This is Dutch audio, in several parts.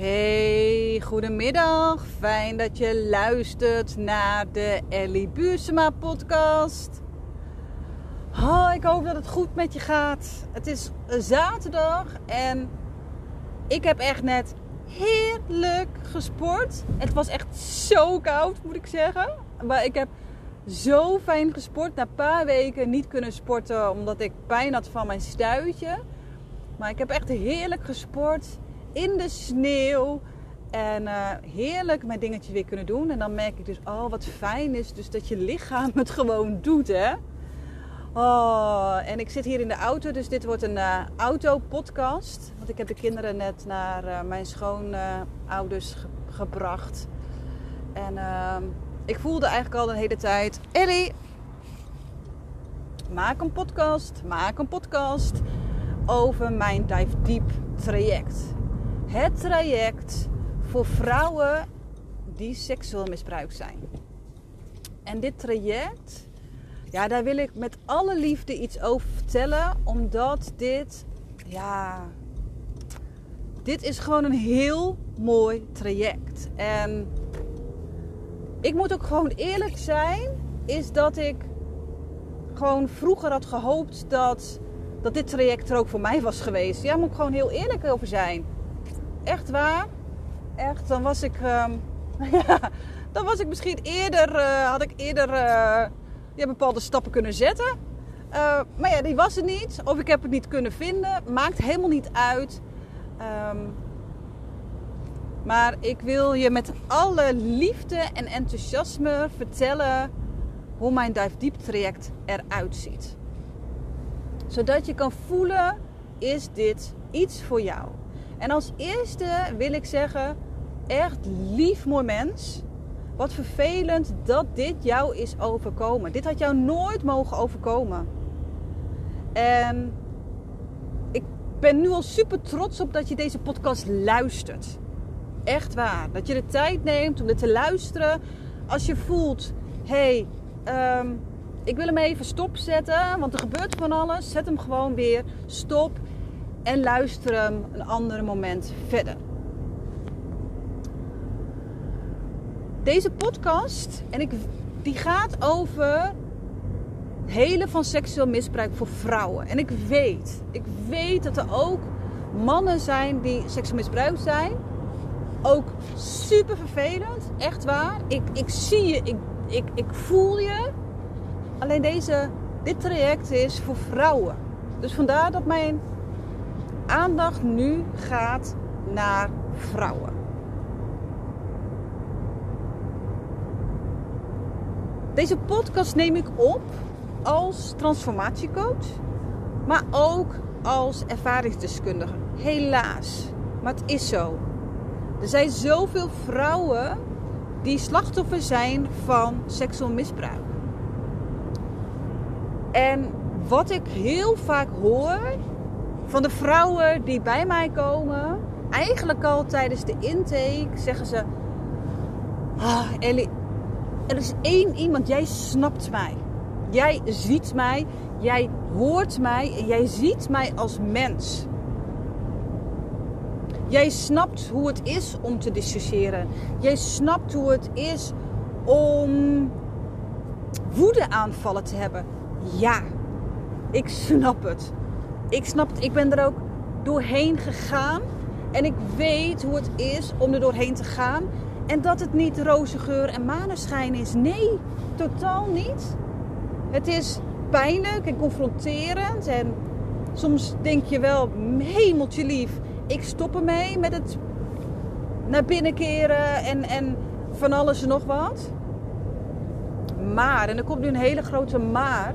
Hey, goedemiddag. Fijn dat je luistert naar de Ellie Buursema podcast. Oh, ik hoop dat het goed met je gaat. Het is zaterdag en ik heb echt net heerlijk gesport. Het was echt zo koud, moet ik zeggen. Maar ik heb zo fijn gesport. Na een paar weken niet kunnen sporten omdat ik pijn had van mijn stuitje. Maar ik heb echt heerlijk gesport in de sneeuw. En uh, heerlijk mijn dingetjes weer kunnen doen. En dan merk ik dus, oh wat fijn is dus dat je lichaam het gewoon doet hè. Oh, en ik zit hier in de auto, dus dit wordt een uh, auto-podcast. Want ik heb de kinderen net naar uh, mijn schoonouders ge gebracht. En ehm, ik voelde eigenlijk al de hele tijd: Ellie, maak een podcast, maak een podcast over mijn Dive Deep traject. Het traject voor vrouwen die seksueel misbruikt zijn. En dit traject, ja, daar wil ik met alle liefde iets over vertellen, omdat dit, ja, dit is gewoon een heel mooi traject. En ik moet ook gewoon eerlijk zijn, is dat ik gewoon vroeger had gehoopt dat, dat dit traject er ook voor mij was geweest. Ja, moet ik gewoon heel eerlijk over zijn. Echt waar. Echt, dan was ik, um, ja, dan was ik misschien eerder, uh, had ik eerder uh, ja, bepaalde stappen kunnen zetten. Uh, maar ja, die was er niet. Of ik heb het niet kunnen vinden. Maakt helemaal niet uit. Um, maar ik wil je met alle liefde en enthousiasme vertellen hoe mijn Dive Deep traject eruit ziet. Zodat je kan voelen, is dit iets voor jou? En als eerste wil ik zeggen, echt lief mooi mens. Wat vervelend dat dit jou is overkomen. Dit had jou nooit mogen overkomen. En ik ben nu al super trots op dat je deze podcast luistert. Echt waar. Dat je de tijd neemt om dit te luisteren. Als je voelt, hé, hey, um, ik wil hem even stopzetten, want er gebeurt van alles. Zet hem gewoon weer stop en luister hem een ander moment verder. Deze podcast, en ik, die gaat over helen van seksueel misbruik voor vrouwen. En ik weet, ik weet dat er ook mannen zijn die seksueel misbruikt zijn. Ook super vervelend, echt waar. Ik, ik zie je, ik, ik, ik voel je. Alleen deze, dit traject is voor vrouwen. Dus vandaar dat mijn aandacht nu gaat naar vrouwen. Deze podcast neem ik op als transformatiecoach, maar ook als ervaringsdeskundige. Helaas, maar het is zo. Er zijn zoveel vrouwen die slachtoffer zijn van seksueel misbruik. En wat ik heel vaak hoor van de vrouwen die bij mij komen, eigenlijk al tijdens de intake zeggen ze: Ah, Ellie, er is één iemand, jij snapt mij. Jij ziet mij, jij hoort mij en jij ziet mij als mens. Jij snapt hoe het is om te dissociëren. Jij snapt hoe het is om woedeaanvallen te hebben. Ja, ik snap het. Ik snap het. Ik ben er ook doorheen gegaan. En ik weet hoe het is om er doorheen te gaan. En dat het niet roze geur en maneschijn is. Nee, totaal niet. Het is pijnlijk en confronterend. En soms denk je wel, hemeltje lief, ik stop ermee met het naar binnen keren en, en van alles en nog wat. Maar, en er komt nu een hele grote maar,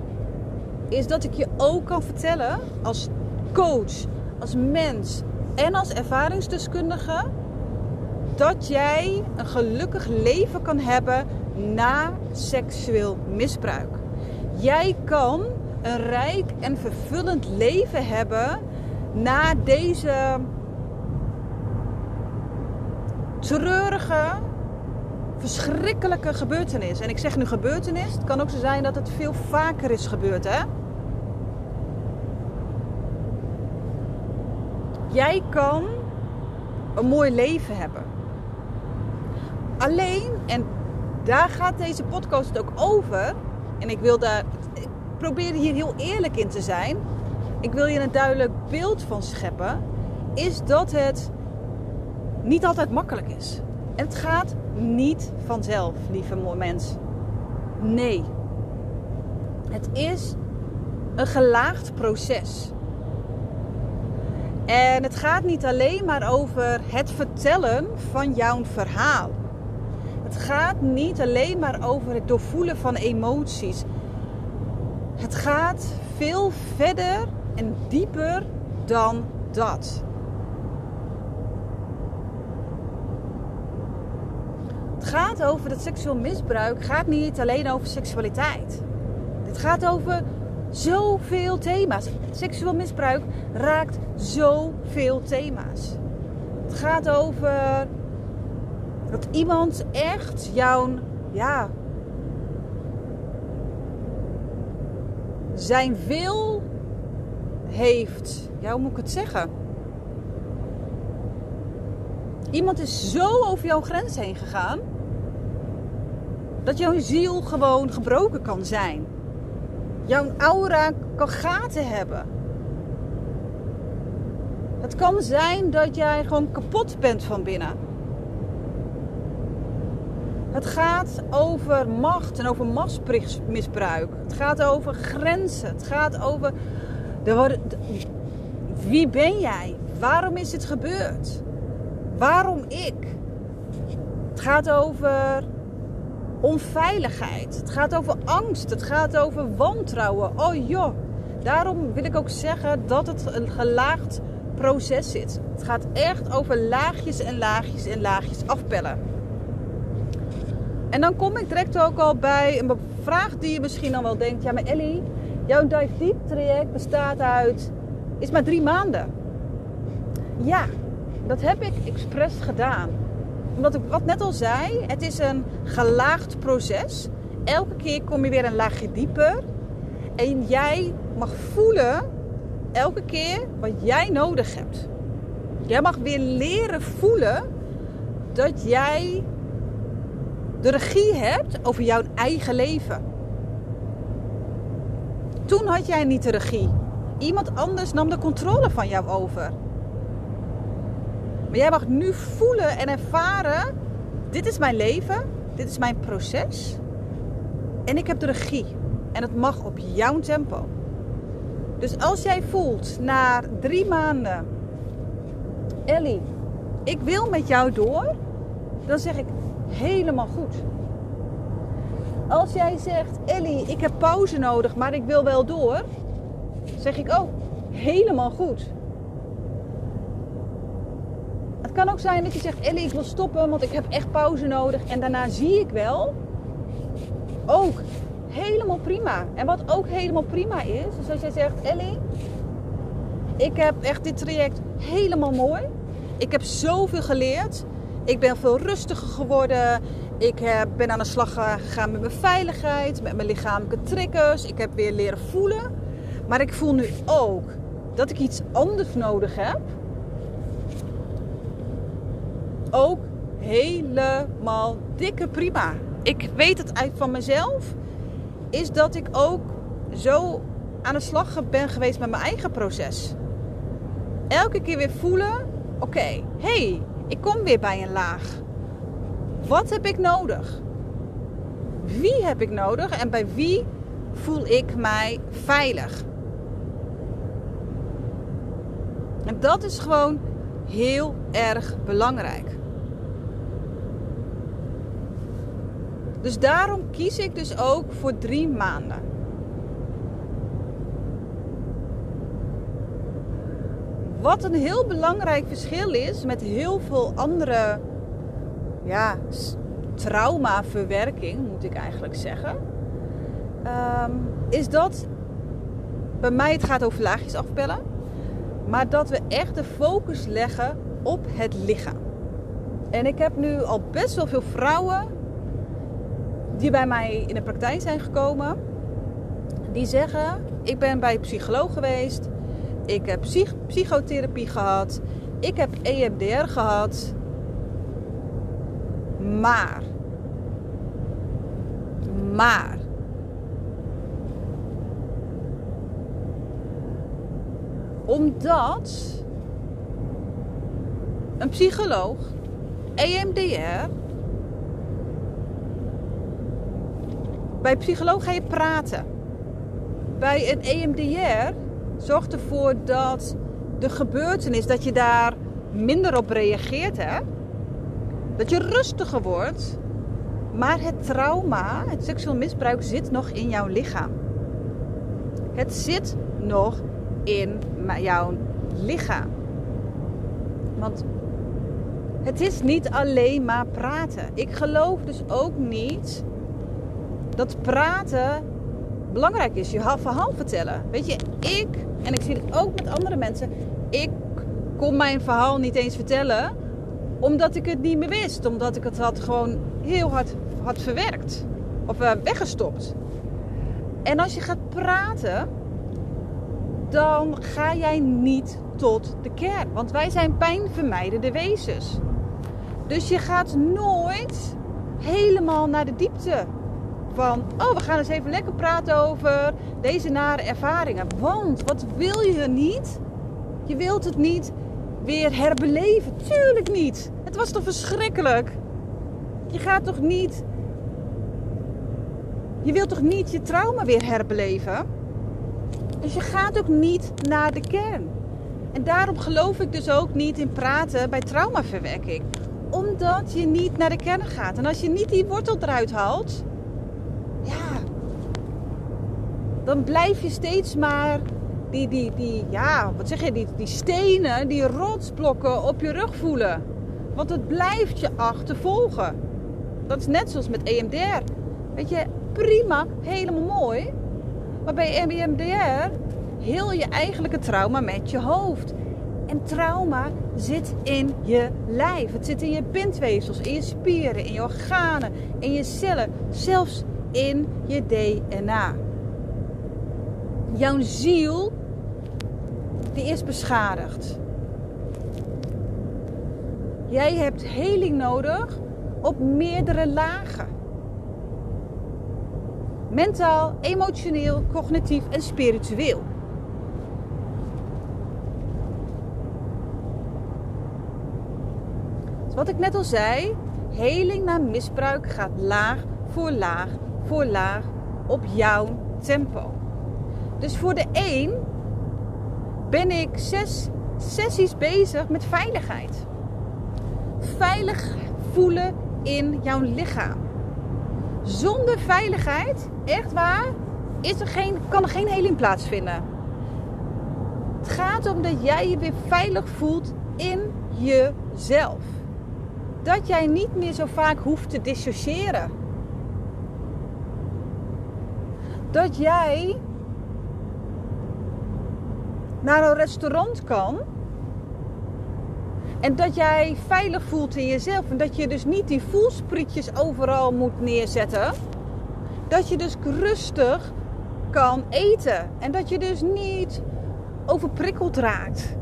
is dat ik je ook kan vertellen als coach, als mens en als ervaringsdeskundige dat jij een gelukkig leven kan hebben na seksueel misbruik. Jij kan een rijk en vervullend leven hebben na deze treurige, verschrikkelijke gebeurtenis. En ik zeg nu gebeurtenis, het kan ook zo zijn dat het veel vaker is gebeurd, hè? Jij kan een mooi leven hebben. Alleen, en daar gaat deze podcast ook over. En ik wil daar, ik probeer hier heel eerlijk in te zijn. Ik wil je een duidelijk beeld van scheppen. Is dat het niet altijd makkelijk is. En het gaat niet vanzelf, lieve mens. Nee. Het is een gelaagd proces. En het gaat niet alleen maar over het vertellen van jouw verhaal. Het gaat niet alleen maar over het doorvoelen van emoties. Het gaat veel verder en dieper dan dat. Het gaat over dat seksueel misbruik gaat niet alleen over seksualiteit. Het gaat over zoveel thema's. Seksueel misbruik raakt zoveel thema's. Het gaat over dat iemand echt jouw, ja, zijn wil heeft. Ja, moet ik het zeggen? Iemand is zo over jouw grens heen gegaan dat jouw ziel gewoon gebroken kan zijn. Jouw aura kan gaten hebben. Het kan zijn dat jij gewoon kapot bent van binnen. Het gaat over macht en over machtsmisbruik. Het gaat over grenzen. Het gaat over. Wie ben jij? Waarom is dit gebeurd? Waarom ik? Het gaat over onveiligheid. Het gaat over angst. Het gaat over wantrouwen. Oh joh. Daarom wil ik ook zeggen dat het een gelaagd proces zit. Het gaat echt over laagjes en laagjes en laagjes afpellen. En dan kom ik direct ook al bij een vraag die je misschien dan wel denkt. Ja, maar Ellie, jouw Dive Deep traject bestaat uit... is maar drie maanden. Ja, dat heb ik expres gedaan omdat ik wat net al zei, het is een gelaagd proces. Elke keer kom je weer een laagje dieper. En jij mag voelen elke keer wat jij nodig hebt. Jij mag weer leren voelen dat jij de regie hebt over jouw eigen leven. Toen had jij niet de regie. Iemand anders nam de controle van jou over. Maar jij mag nu voelen en ervaren: dit is mijn leven, dit is mijn proces. En ik heb de regie. En het mag op jouw tempo. Dus als jij voelt na drie maanden, Ellie, ik wil met jou door, dan zeg ik helemaal goed. Als jij zegt, Ellie, ik heb pauze nodig, maar ik wil wel door, zeg ik oh, helemaal goed kan ook zijn dat je zegt, Ellie, ik wil stoppen, want ik heb echt pauze nodig. En daarna zie ik wel. Ook helemaal prima. En wat ook helemaal prima is, is als jij zegt, Ellie, ik heb echt dit traject helemaal mooi. Ik heb zoveel geleerd. Ik ben veel rustiger geworden. Ik heb, ben aan de slag gegaan met mijn veiligheid, met mijn lichamelijke triggers. Ik heb weer leren voelen. Maar ik voel nu ook dat ik iets anders nodig heb ook helemaal dikke prima. Ik weet het uit van mezelf. Is dat ik ook zo aan de slag ben geweest met mijn eigen proces. Elke keer weer voelen: oké, hey, ik kom weer bij een laag. Wat heb ik nodig? Wie heb ik nodig en bij wie voel ik mij veilig? En dat is gewoon heel erg belangrijk. Dus daarom kies ik dus ook voor drie maanden. Wat een heel belangrijk verschil is met heel veel andere ja, traumaverwerking, moet ik eigenlijk zeggen. Ehm, is dat bij mij het gaat over laagjes afpellen. Maar dat we echt de focus leggen op het lichaam. En ik heb nu al best wel veel vrouwen die bij mij in de praktijk zijn gekomen, die zeggen: Ik ben bij een psycholoog geweest, ik heb psych psychotherapie gehad, Ik heb EMDR gehad. Maar. Maar. Omdat een psycholoog EMDR. Bij een psycholoog ga je praten. Bij een EMDR zorgt ervoor dat de gebeurtenis, dat je daar minder op reageert. Hè? Dat je rustiger wordt. Maar het trauma, het seksueel misbruik zit nog in jouw lichaam. Het zit nog in jouw lichaam. Want het is niet alleen maar praten. Ik geloof dus ook niet dat praten belangrijk is. Je verhaal vertellen. Weet je, ik, en ik zie het ook met andere mensen, ik kon mijn verhaal niet eens vertellen omdat ik het niet meer wist. Omdat ik het had gewoon heel hard had verwerkt. Of uh, weggestopt. En als je gaat praten, dan ga jij niet tot de kern. Want wij zijn pijnvermijdende wezens. Dus je gaat nooit helemaal naar de diepte van, oh, we gaan eens even lekker praten over deze nare ervaringen. Want wat wil je niet? Je wilt het niet weer herbeleven. Tuurlijk niet. Het was toch verschrikkelijk? Je gaat toch niet. Je wilt toch niet je trauma weer herbeleven? Dus je gaat ook niet naar de kern. En daarom geloof ik dus ook niet in praten bij traumaverwerking omdat je niet naar de kern gaat. En als je niet die wortel eruit haalt, ja, dan blijf je steeds maar die, die, die, ja, wat zeg je, die, die stenen, die rotsblokken op je rug voelen. Want het blijft je achtervolgen. Dat is net zoals met EMDR. Weet je, prima, helemaal mooi. Maar bij EMDR heel je eigenlijke trauma met je hoofd. En trauma zit in je lijf. Het zit in je bindweefsels, in je spieren, in je organen, in je cellen, zelfs in je DNA. Jouw ziel, die is beschadigd. Jij hebt heling nodig op meerdere lagen. Mentaal, emotioneel, cognitief en spiritueel. Wat ik net al zei, heling na misbruik gaat laag voor laag voor laag op jouw tempo. Dus voor de een ben ik zes sessies bezig met veiligheid. Veilig voelen in jouw lichaam. Zonder veiligheid, echt waar, is er geen, kan er geen heling plaatsvinden. Het gaat om dat jij je weer veilig voelt in jezelf dat jij niet meer zo vaak hoeft te dissociëren. Dat jij naar een restaurant kan en dat jij veilig voelt in jezelf en dat je dus niet die voelsprietjes overal moet neerzetten. Dat je dus rustig kan eten en dat je dus niet overprikkeld raakt.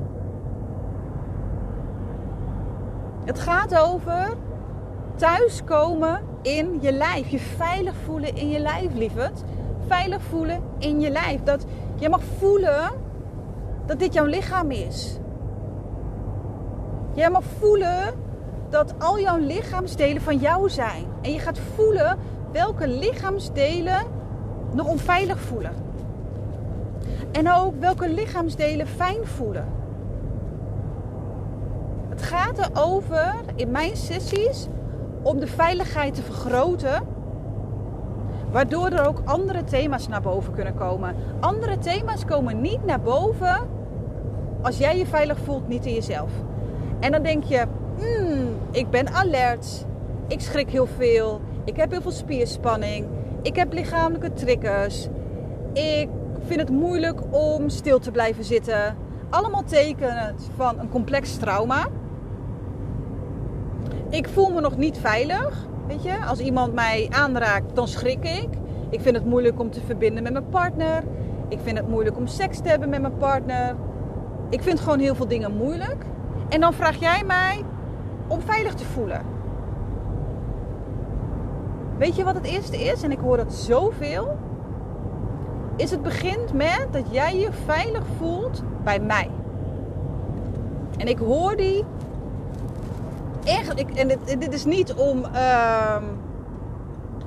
Het gaat over thuiskomen in je lijf. Je veilig voelen in je lijf, lieverd. Veilig voelen in je lijf. Dat je mag voelen dat dit jouw lichaam is. Jij mag voelen dat al jouw lichaamsdelen van jou zijn. En je gaat voelen welke lichaamsdelen nog onveilig voelen. En ook welke lichaamsdelen fijn voelen. Het gaat erover in mijn sessies om de veiligheid te vergroten. Waardoor er ook andere thema's naar boven kunnen komen. Andere thema's komen niet naar boven als jij je veilig voelt, niet in jezelf. En dan denk je, hmm, ik ben alert. Ik schrik heel veel. Ik heb heel veel spierspanning. Ik heb lichamelijke triggers. Ik vind het moeilijk om stil te blijven zitten. Allemaal tekenen van een complex trauma ik voel me nog niet veilig. Weet je, als iemand mij aanraakt, dan schrik ik. Ik vind het moeilijk om te verbinden met mijn partner. Ik vind het moeilijk om seks te hebben met mijn partner. Ik vind gewoon heel veel dingen moeilijk. En dan vraag jij mij om veilig te voelen. Weet je wat het eerste is? En ik hoor dat zoveel. Is het begint met dat jij je veilig voelt bij mij. En ik hoor die echt. Ik, en dit, dit is niet om ehm,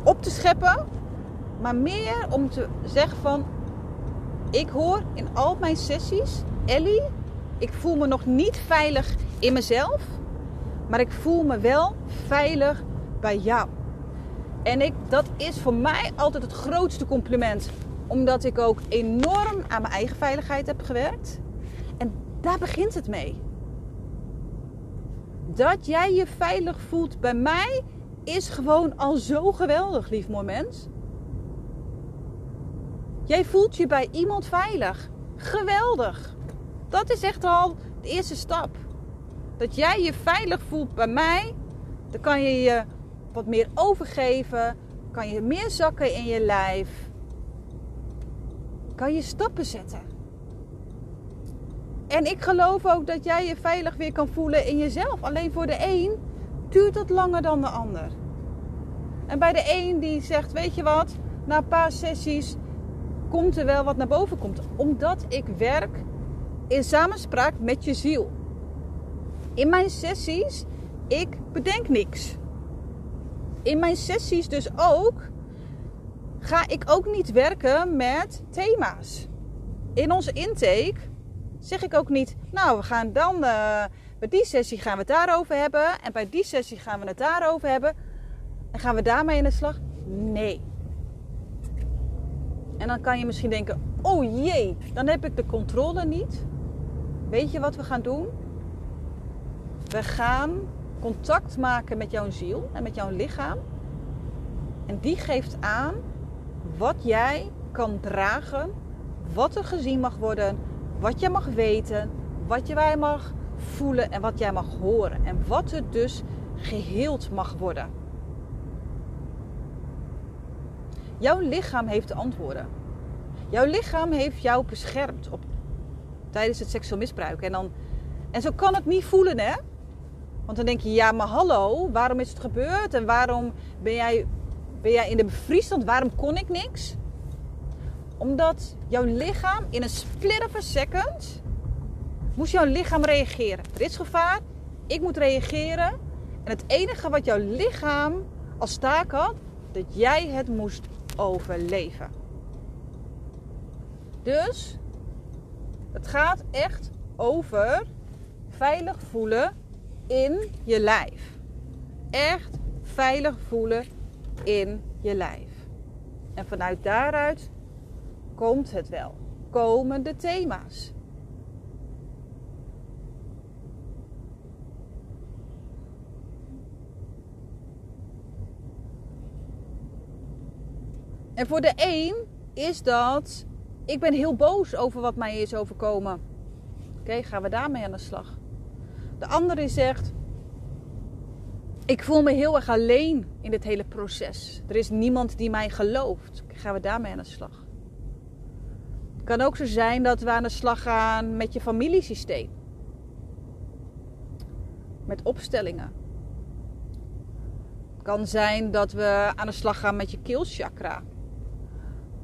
op te scheppen, maar meer om te zeggen van. Ik hoor in al mijn sessies, Ellie, ik voel me nog niet veilig in mezelf, maar ik voel me wel veilig bij jou. En ik, dat is voor mij altijd het grootste compliment. Omdat ik ook enorm aan mijn eigen veiligheid heb gewerkt. En daar begint het mee. Dat jij je veilig voelt bij mij is gewoon al zo geweldig, lief mooi mens. Jij voelt je bij iemand veilig. Geweldig. Dat is echt al de eerste stap. Dat jij je veilig voelt bij mij, dan kan je je wat meer overgeven, kan je meer zakken in je lijf, kan je stappen zetten. En ik geloof ook dat jij je veilig weer kan voelen in jezelf. Alleen voor de een duurt dat langer dan de ander. En bij de een die zegt, weet je wat, na een paar sessies komt er wel wat naar boven komt. Omdat ik werk in samenspraak met je ziel. In mijn sessies, ik bedenk niks. In mijn sessies dus ook, ga ik ook niet werken met thema's. In onze intake zeg ik ook niet, nou we gaan dan, bij die sessie gaan we het daarover hebben. En bij die sessie gaan we het daarover hebben. En gaan we daarmee in de slag? Nee. En dan kan je misschien denken, oh jee, dan heb ik de controle niet. Weet je wat we gaan doen? We gaan contact maken met jouw ziel en met jouw lichaam. En die geeft aan wat jij kan dragen, wat er gezien mag worden, wat je mag weten, wat jij mag voelen en wat jij mag horen. En wat er dus geheeld mag worden. Jouw lichaam heeft de antwoorden. Jouw lichaam heeft jou beschermd op, tijdens het seksueel misbruik. En, dan, en zo kan het niet voelen, hè? Want dan denk je, ja, maar hallo, waarom is het gebeurd? En waarom ben jij, ben jij in de bevriesstand? Waarom kon ik niks? Omdat jouw lichaam in een split of a second moest jouw lichaam reageren. Er is gevaar, ik moet reageren. En het enige wat jouw lichaam als taak had, dat jij het moest overleven. Dus het gaat echt over veilig voelen in je lijf. Echt veilig voelen in je lijf. En vanuit daaruit komt het wel. Komen de thema's. En voor de een is dat ik ben heel boos over wat mij is overkomen. Oké, gaan we daarmee aan de slag. De andere zegt: Ik voel me heel erg alleen in dit hele proces. Er is niemand die mij gelooft. Gaan we daarmee aan de slag? Kan ook zo zijn dat we aan de slag gaan met je familiesysteem. Met opstellingen. Kan zijn dat we aan de slag gaan met je keelchakra.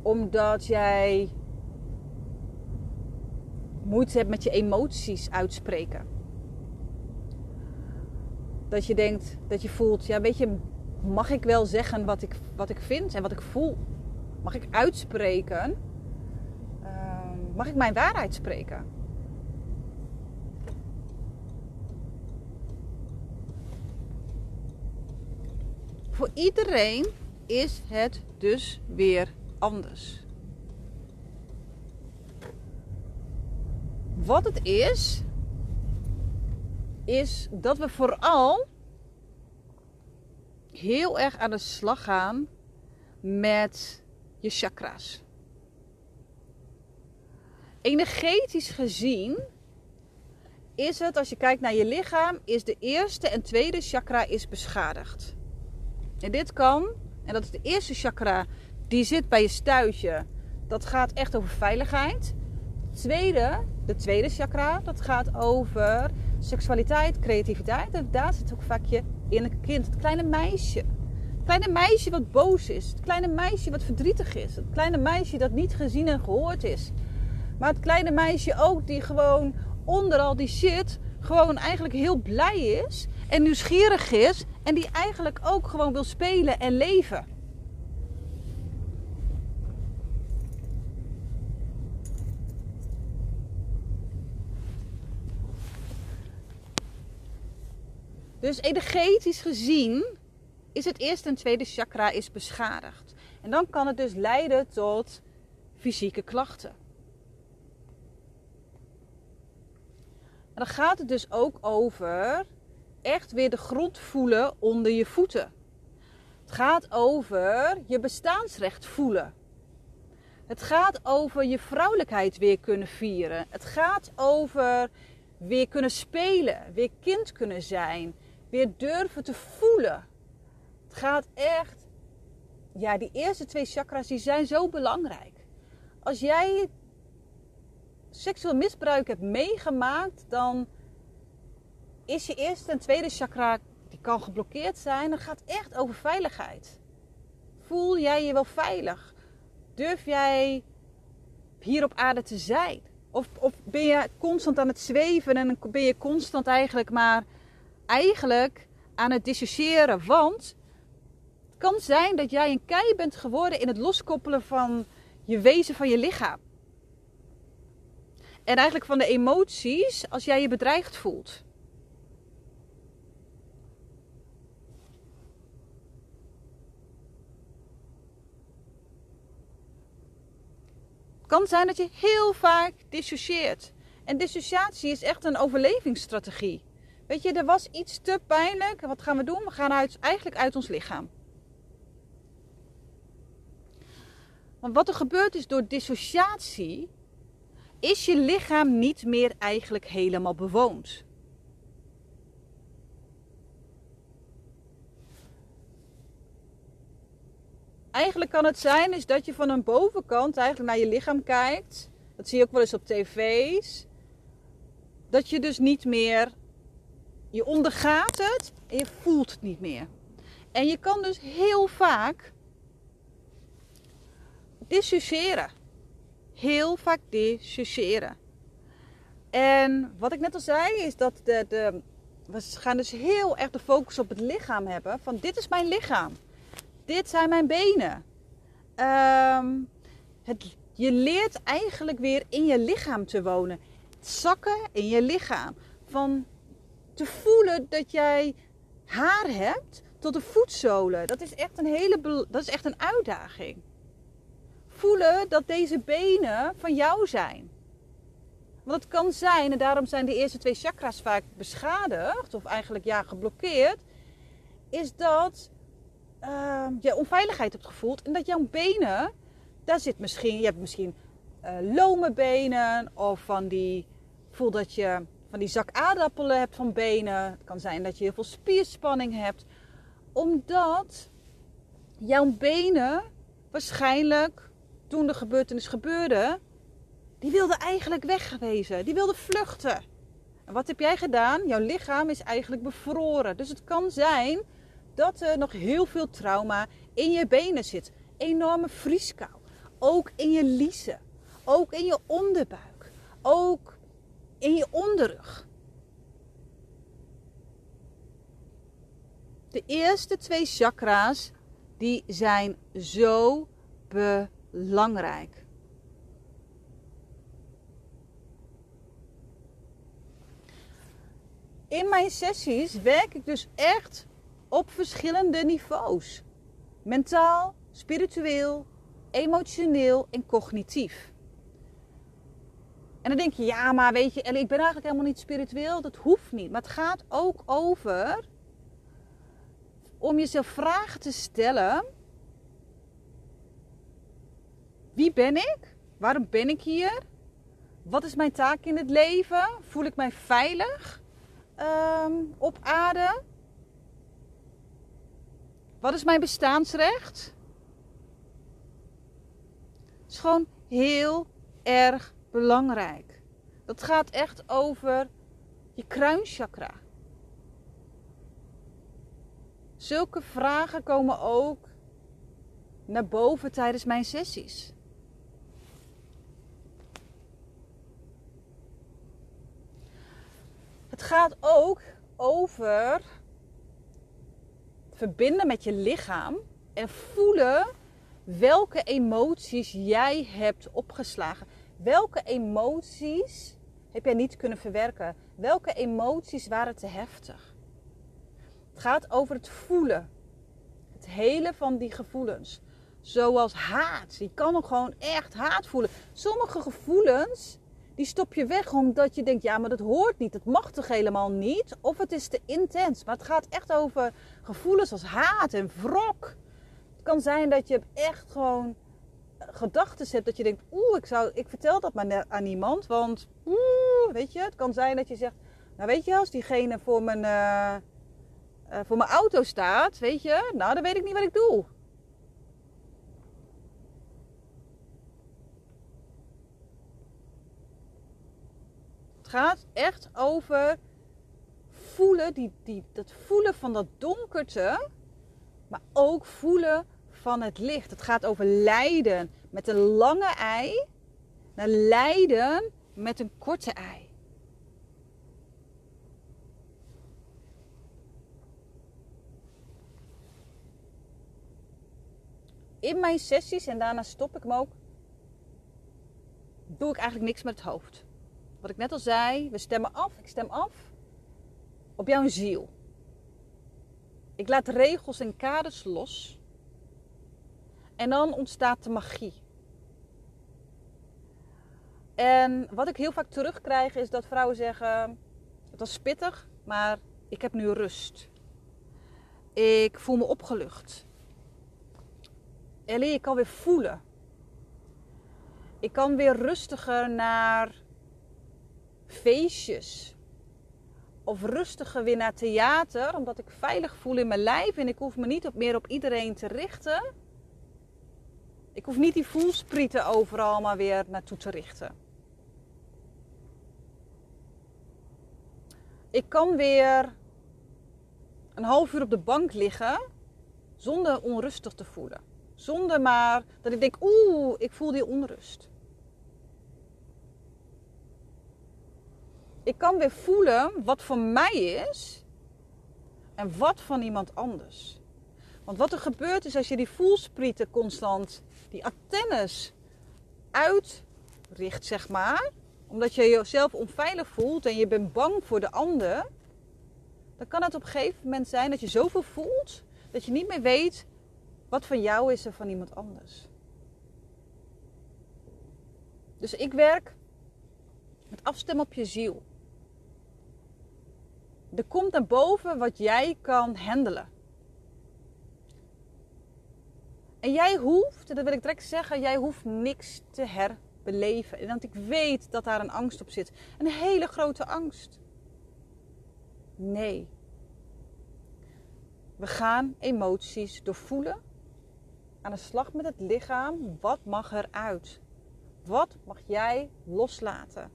Omdat jij moeite hebt met je emoties uitspreken. Dat je denkt, dat je voelt, ja weet je, mag ik wel zeggen wat ik, wat ik vind en wat ik voel? Mag ik uitspreken? Mag ik mijn waarheid spreken? Voor iedereen is het dus weer anders. Wat het is, is dat we vooral heel erg aan de slag gaan met je chakra's. Energetisch gezien is het, als je kijkt naar je lichaam, is de eerste en tweede chakra is beschadigd. En dit kan, en dat is de eerste chakra, die zit bij je stuitje. Dat gaat echt over veiligheid. Tweede, de tweede chakra, dat gaat over seksualiteit, creativiteit. En daar zit ook vaak je innerlijke kind, het kleine meisje. Het kleine meisje wat boos is. Het kleine meisje wat verdrietig is. Het kleine meisje dat niet gezien en gehoord is. Maar het kleine meisje ook die gewoon onder al die shit gewoon eigenlijk heel blij is en nieuwsgierig is en die eigenlijk ook gewoon wil spelen en leven. Dus energetisch gezien is het eerste en tweede chakra is beschadigd. En dan kan het dus leiden tot fysieke klachten. Dan gaat het dus ook over echt weer de grond voelen onder je voeten. Het gaat over je bestaansrecht voelen. Het gaat over je vrouwelijkheid weer kunnen vieren. Het gaat over weer kunnen spelen, weer kind kunnen zijn, weer durven te voelen. Het gaat echt, ja, die eerste twee chakras die zijn zo belangrijk. Als jij seksueel misbruik hebt meegemaakt, dan is je eerste en tweede chakra, die kan geblokkeerd zijn. Dan gaat echt over veiligheid. Voel jij je wel veilig? Durf jij hier op aarde te zijn? Of, of ben je constant aan het zweven en ben je constant eigenlijk maar eigenlijk aan het dissociëren? Want het kan zijn dat jij een kei bent geworden in het loskoppelen van je wezen van je lichaam. En eigenlijk van de emoties als jij je bedreigd voelt. Het kan zijn dat je heel vaak dissocieert. En dissociatie is echt een overlevingsstrategie. Weet je, er was iets te pijnlijk. Wat gaan we doen? We gaan uit, eigenlijk uit ons lichaam. Want wat er gebeurt is door dissociatie is je lichaam niet meer eigenlijk helemaal bewoond. Eigenlijk kan het zijn is dat je van een bovenkant eigenlijk naar je lichaam kijkt. Dat zie je ook wel eens op tv's. Dat je dus niet meer, je ondergaat het en je voelt het niet meer. En je kan dus heel vaak dissociëren heel vaak dissociëren. En wat ik net al zei, is dat de, de, we gaan dus heel erg de focus op het lichaam hebben. Van dit is mijn lichaam. Dit zijn mijn benen. Ehm, het, je leert eigenlijk weer in je lichaam te wonen. Zakken in je lichaam. Van te voelen dat jij haar hebt tot de voetzolen. Dat is echt een hele dat is echt een uitdaging voelen dat deze benen van jou zijn. Want het kan zijn, en daarom zijn de eerste twee chakras vaak beschadigd, of eigenlijk ja, geblokkeerd, is dat uh, je onveiligheid hebt gevoeld en dat jouw benen, daar zit misschien, je hebt misschien uh, lome benen of van die, voel dat je van die zak aardappelen hebt van benen. Het kan zijn dat je heel veel spierspanning hebt, omdat jouw benen waarschijnlijk toen de gebeurtenis gebeurde, die wilde eigenlijk wegwezen. Die wilde vluchten. En wat heb jij gedaan? Jouw lichaam is eigenlijk bevroren. Dus het kan zijn dat er nog heel veel trauma in je benen zit. Enorme vrieskou. Ook in je liezen. Ook in je onderbuik. Ook in je onderrug. De eerste twee chakra's die zijn zo belangrijk belangrijk. In mijn sessies werk ik dus echt op verschillende niveaus: mentaal, spiritueel, emotioneel en cognitief. En dan denk je, ja, maar weet je, ik ben eigenlijk helemaal niet spiritueel. Dat hoeft niet. Maar het gaat ook over om jezelf vragen te stellen wie ben ik? Waarom ben ik hier? Wat is mijn taak in het leven? Voel ik mij veilig um, op aarde? Wat is mijn bestaansrecht? Het is gewoon heel erg belangrijk. Dat gaat echt over je kruinchakra. Zulke vragen komen ook naar boven tijdens mijn sessies. Het gaat ook over verbinden met je lichaam en voelen welke emoties jij hebt opgeslagen. Welke emoties heb jij niet kunnen verwerken? Welke emoties waren te heftig? Het gaat over het voelen. Het hele van die gevoelens. Zoals haat. Je kan ook gewoon echt haat voelen. Sommige gevoelens die stop je weg omdat je denkt, ja, maar dat hoort niet. Dat mag toch helemaal niet? Of het is te intens. Maar het gaat echt over gevoelens als haat en wrok. Het kan zijn dat je echt gewoon gedachten hebt dat je denkt, oeh, ik, zou, ik vertel dat maar aan niemand. Want, oeh, weet je, het kan zijn dat je zegt, nou weet je, als diegene voor mijn, uh, uh, voor mijn auto staat, weet je, nou dan weet ik niet wat ik doe. Gaat echt over voelen, die, die, dat voelen van dat donkerte, maar ook voelen van het licht. Het gaat over lijden met een lange ei naar lijden met een korte ei. In mijn sessies, en daarna stop ik hem ook, doe ik eigenlijk niks met het hoofd. Wat ik net al zei, we stemmen af. Ik stem af op jouw ziel. Ik laat regels en kaders los. En dan ontstaat de magie. En wat ik heel vaak terugkrijg is dat vrouwen zeggen: Het was pittig, maar ik heb nu rust. Ik voel me opgelucht. Ellie, ik kan weer voelen. Ik kan weer rustiger naar feestjes. Of rustiger weer naar theater, omdat ik veilig voel in mijn lijf en ik hoef me niet op, meer op iedereen te richten. Ik hoef niet die voelsprieten overal maar weer naartoe te richten. Ik kan weer een half uur op de bank liggen zonder onrustig te voelen. Zonder maar dat ik denk, oeh, ik voel die onrust. Ik kan weer voelen wat voor mij is en wat van iemand anders. Want wat er gebeurt is als je die voelsprieten constant, die antennes uitricht, zeg maar, omdat je jezelf onveilig voelt en je bent bang voor de ander, dan kan het op een gegeven moment zijn dat je zoveel voelt dat je niet meer weet wat van jou is en van iemand anders. Dus ik werk met afstemmen op je ziel er komt naar boven wat jij kan handelen. En jij hoeft, dat wil ik direct zeggen, jij hoeft niks te herbeleven. Want ik weet dat daar een angst op zit. Een hele grote angst. Nee. We gaan emoties doorvoelen. Aan de slag met het lichaam. Wat mag eruit? Wat mag jij loslaten?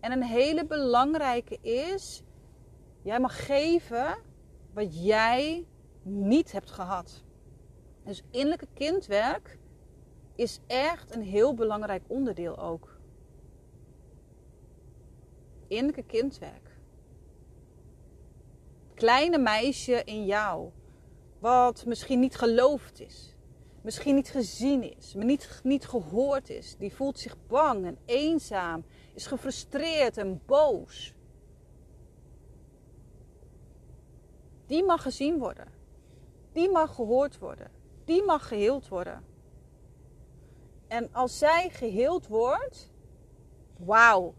En een hele belangrijke is Jij mag geven wat jij niet hebt gehad. Dus innerlijke kindwerk is echt een heel belangrijk onderdeel ook. Innerlijke kindwerk. Kleine meisje in jou, wat misschien niet geloofd is, misschien niet gezien is, maar niet, niet gehoord is, die voelt zich bang en eenzaam, is gefrustreerd en boos. Die mag gezien worden. Die mag gehoord worden. Die mag geheeld worden. En als zij geheeld wordt, wauw,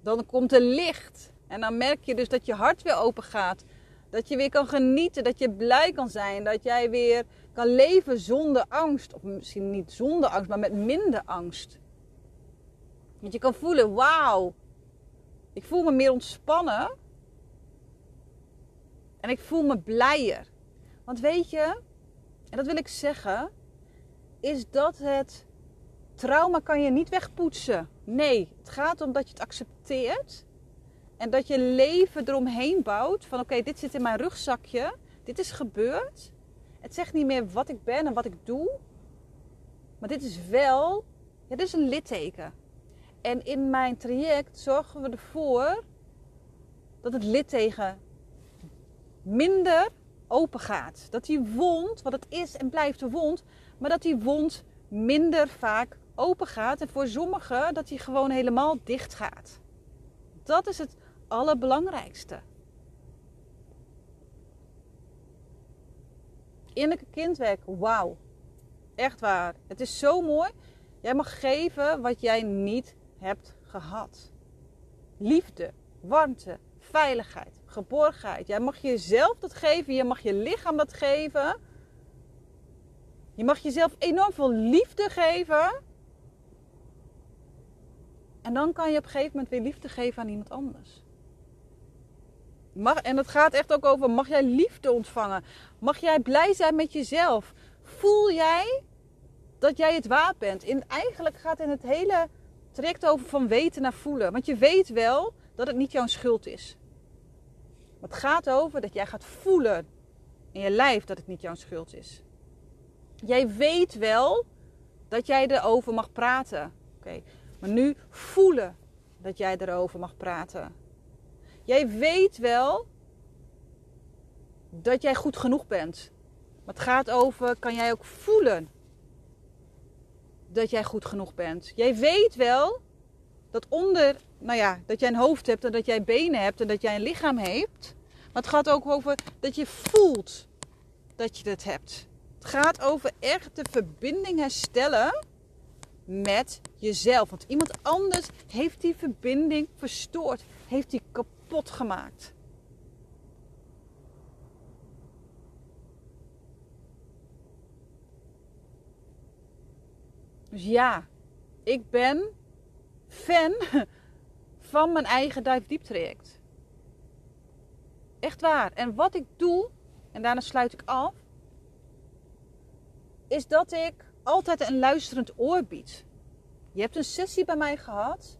dan komt er licht. En dan merk je dus dat je hart weer open gaat. Dat je weer kan genieten, dat je blij kan zijn, dat jij weer kan leven zonder angst. Of misschien niet zonder angst, maar met minder angst. Dat je kan voelen, wauw, ik voel me meer ontspannen en ik voel me blijer. Want weet je, en dat wil ik zeggen, is dat het trauma kan je niet wegpoetsen. Nee, het gaat om dat je het accepteert En dat je leven eromheen bouwt. Van oké, dit zit in mijn rugzakje. Dit is gebeurd. Het zegt niet meer wat ik ben en wat ik doe. Maar dit is wel, ja, dit is een litteken. En in mijn traject zorgen we ervoor dat het litteken minder open gaat. Dat die wond, wat het is en blijft een wond, maar dat die wond minder vaak open gaat. En voor sommigen dat die gewoon helemaal dicht gaat. Dat is het allerbelangrijkste. Innerlijke kindwerk, wauw. Echt waar. Het is zo mooi. Jij mag geven wat jij niet hebt gehad. Liefde, warmte, veiligheid, geborgenheid. Jij mag jezelf dat geven. Je mag je lichaam dat geven. Je mag jezelf enorm veel liefde geven. En dan kan je op een gegeven moment weer liefde geven aan iemand anders. Mag, en het gaat echt ook over: mag jij liefde ontvangen? Mag jij blij zijn met jezelf? Voel jij dat jij het waard bent? In, eigenlijk gaat in het hele traject over van weten naar voelen. Want je weet wel dat het niet jouw schuld is. Het gaat over dat jij gaat voelen in je lijf dat het niet jouw schuld is. Jij weet wel dat jij erover mag praten. Oké, maar nu voelen dat jij erover mag praten. Jij weet wel dat jij goed genoeg bent. Maar het gaat over, kan jij ook voelen dat jij goed genoeg bent? Jij weet wel dat onder, nou ja, dat jij een hoofd hebt en dat jij benen hebt en dat jij een lichaam hebt. Maar het gaat ook over dat je voelt dat je het hebt. Het gaat over echt de verbinding herstellen met jezelf. Want iemand anders heeft die verbinding verstoord, heeft die kapot gemaakt. Dus ja, ik ben fan van mijn eigen dive deep traject. Echt waar. En wat ik doe, en daarna sluit ik af, is dat ik altijd een luisterend oor bied. Je hebt een sessie bij mij gehad.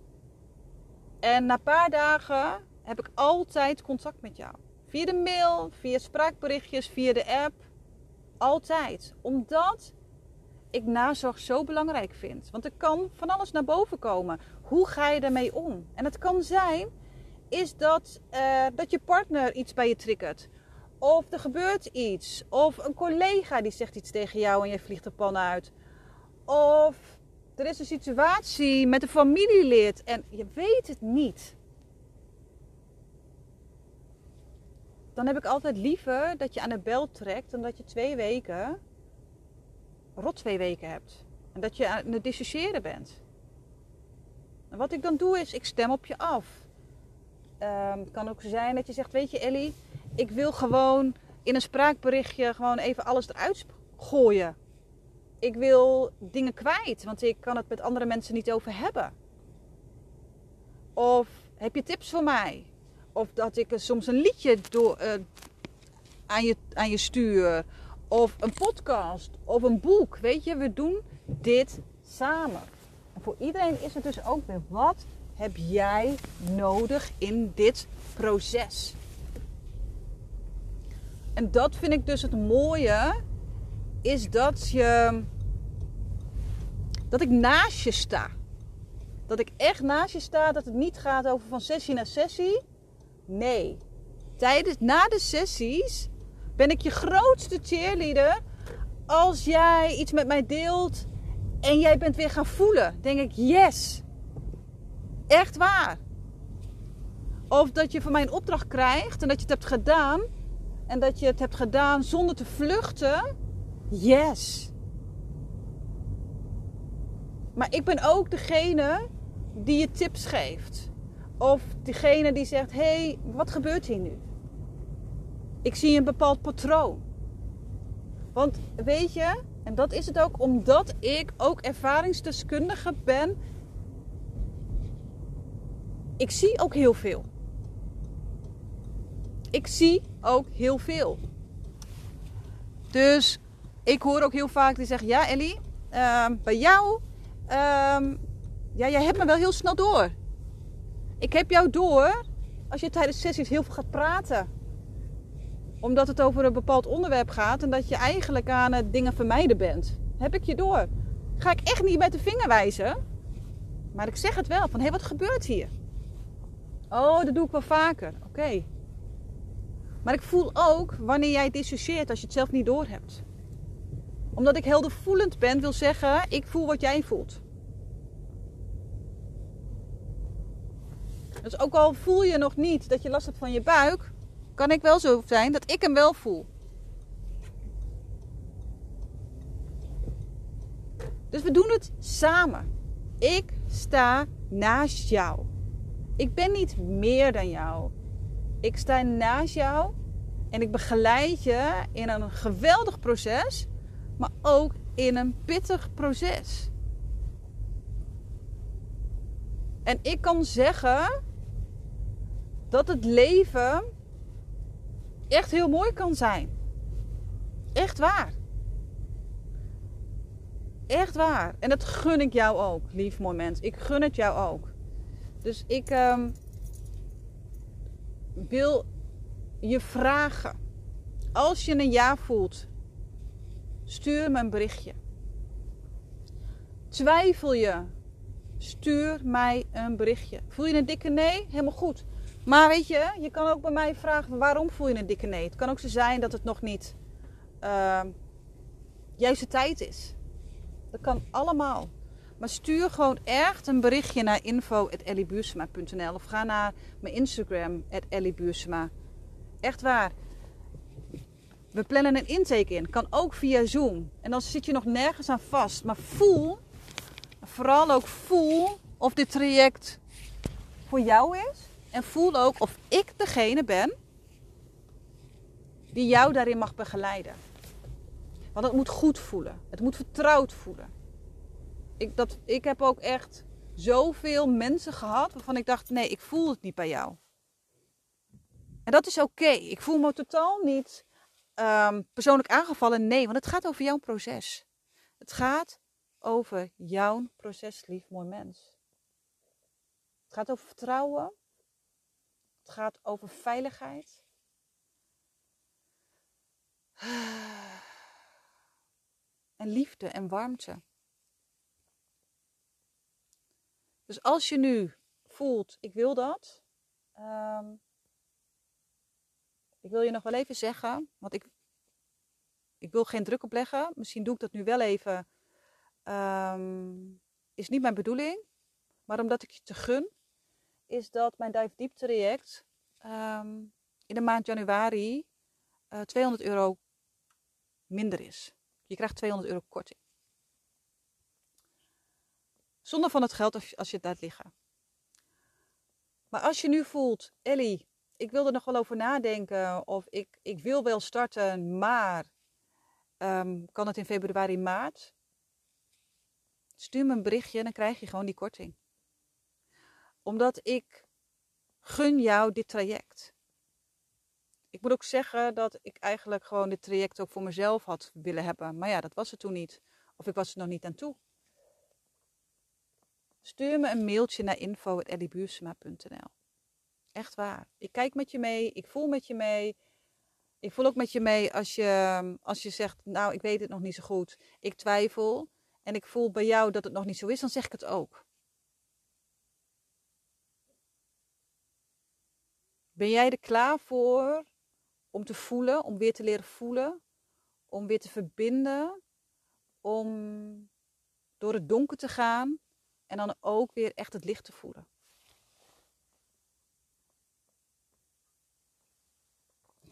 En na een paar dagen heb ik altijd contact met jou. Via de mail, via spraakberichtjes, via de app. Altijd. Omdat ik nazorg zo belangrijk vind. Want er kan van alles naar boven komen. Hoe ga je daarmee om? En het kan zijn is dat, uh, dat je partner iets bij je triggert. Of er gebeurt iets. Of een collega die zegt iets tegen jou en je vliegt de pan uit. Of er is een situatie met een familielid en je weet het niet. Dan heb ik altijd liever dat je aan de bel trekt dan dat je twee weken, rot twee weken hebt. En dat je aan het dissociëren bent. Wat ik dan doe is, ik stem op je af. Um, het kan ook zijn dat je zegt, weet je Ellie, ik wil gewoon in een spraakberichtje gewoon even alles eruit gooien. Ik wil dingen kwijt, want ik kan het met andere mensen niet over hebben. Of heb je tips voor mij? Of dat ik soms een liedje door, uh, aan, je, aan je stuur. Of een podcast. Of een boek. Weet je, we doen dit samen. Voor iedereen is het dus ook weer wat heb jij nodig in dit proces? En dat vind ik dus het mooie, is dat je dat ik naast je sta. Dat ik echt naast je sta, dat het niet gaat over van sessie naar sessie. Nee. Tijdens, na de sessies ben ik je grootste cheerleader. Als jij iets met mij deelt en jij bent weer gaan voelen, denk ik yes. Echt waar. Of dat je van mij een opdracht krijgt en dat je het hebt gedaan. En dat je het hebt gedaan zonder te vluchten. Yes. Maar ik ben ook degene die je tips geeft. Of degene die zegt: hé, hey, wat gebeurt hier nu? Ik zie een bepaald patroon. Want weet je, en dat is het ook omdat ik ook ervaringsdeskundige ben ik zie ook heel veel. Ik zie ook heel veel. Dus ik hoor ook heel vaak die zeggen: Ja, Ellie, ehm, bij jou, um, ja, jij hebt me wel heel snel door. Ik heb jou door als je tijdens sessies heel veel gaat praten. Omdat het over een bepaald onderwerp gaat en dat je eigenlijk aan het dingen vermijden bent. Heb ik je door. Ga ik echt niet met de vinger wijzen. Maar ik zeg het wel. Van, hé, hey, wat gebeurt hier? Oh, dat doe ik wel vaker. Oké. Maar ik voel ook wanneer jij dissocieert als je het zelf niet doorhebt. Omdat ik heldervoelend ben, wil zeggen, ik voel wat jij voelt. Dus ook al voel je nog niet dat je last hebt van je buik, kan ik wel zo zijn dat ik hem wel voel. Dus we doen het samen. Ik sta naast jou. Ik ben niet meer dan jou. Ik sta naast jou en ik begeleid je in een geweldig proces, maar ook in een pittig proces. En ik kan zeggen dat het leven echt heel mooi kan zijn. Echt waar. Echt waar. En dat gun ik jou ook, lief mooi mens. Ik gun het jou ook. Dus ik um, wil je vragen. Als je een ja voelt, stuur me een berichtje. Twijfel je, stuur mij een berichtje. Voel je een dikke nee? Helemaal goed. Maar weet je, je kan ook bij mij vragen waarom voel je een dikke nee. Het kan ook zo zijn dat het nog niet uh, juiste tijd is. Dat kan allemaal. Maar stuur gewoon echt een berichtje naar info.elliebuursema.nl of ga naar mijn Instagram, elliebuursema. Echt waar. We plannen een intake in. Kan ook via Zoom. En dan zit je nog nergens aan vast. Maar voel, vooral ook voel of dit traject voor jou is. En voel ook of ik degene ben die jou daarin mag begeleiden. Want het moet goed voelen. Het moet vertrouwd voelen. Ik, dat, ik heb ook echt zoveel mensen gehad waarvan ik dacht: nee, ik voel het niet bij jou. En dat is oké. Ik voel me totaal niet um, persoonlijk aangevallen. Nee, want het gaat over jouw proces. Het gaat over jouw proces, lief mooi mens. Het gaat over vertrouwen. Het gaat over veiligheid. En liefde en warmte. Dus als je nu voelt, ik wil dat. Um, ik wil je nog wel even zeggen, want ik, ik wil geen druk opleggen. Misschien doe ik dat nu wel even. Um, is niet mijn bedoeling. Maar omdat ik je te gun, is dat mijn Dive Deep traject um, in de maand januari uh, eh, 200 euro minder is. Je krijgt 200 euro korting. Zonder van het geld als je, als het laat liggen. Maar als je nu voelt, Ellie, ik wil er nog wel over nadenken. Of ik, ik wil wel starten, maar um, kan het in februari, maart? Stuur me een berichtje en dan krijg je gewoon die korting. Omdat ik gun jou dit traject. Ik moet ook zeggen dat ik eigenlijk gewoon dit traject ook voor mezelf had willen hebben. Maar ja, dat was het toen niet. Of ik was er nog niet aan toe. Stuur me een mailtje naar info.elliebuursema.nl Echt waar. Ik kijk met je mee. Ik voel met je mee. Ik voel ook met je mee als je, als je zegt, nou, ik weet het nog niet zo goed. Ik twijfel. En ik voel bij jou dat het nog niet zo is, dan zeg ik het ook. Ben jij er klaar voor om te voelen, om weer te leren voelen, om weer te verbinden, om door het donker te gaan en dan ook weer echt het licht te voelen?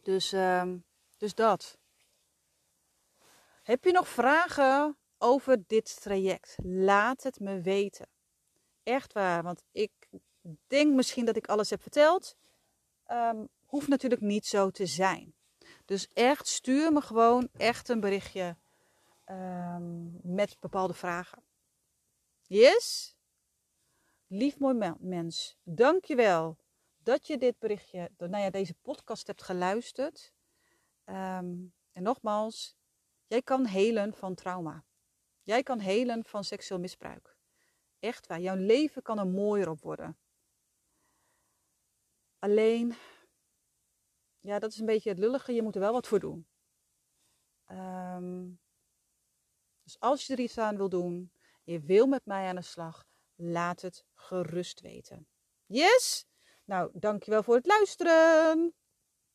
Dus, uh, dus dat. Heb je nog vragen over dit traject? Laat het me weten. Echt waar, want ik denk misschien dat ik alles heb verteld. Um, hoeft natuurlijk niet zo te zijn. Dus echt, stuur me gewoon echt een berichtje um, met bepaalde vragen. Yes? Lief mooi mens, dankjewel dat je dit berichtje, nou ja, deze podcast hebt geluisterd. Um, en nogmaals, jij kan helen van trauma. Jij kan helen van seksueel misbruik. Echt waar, jouw leven kan er mooier op worden. Alleen, ja, dat is een beetje het lullige. Je moet er wel wat voor doen. Ehm, dus als je er iets aan wil doen, je wil met mij aan de slag, laat het gerust weten. Yes? Nou, dankjewel voor het luisteren.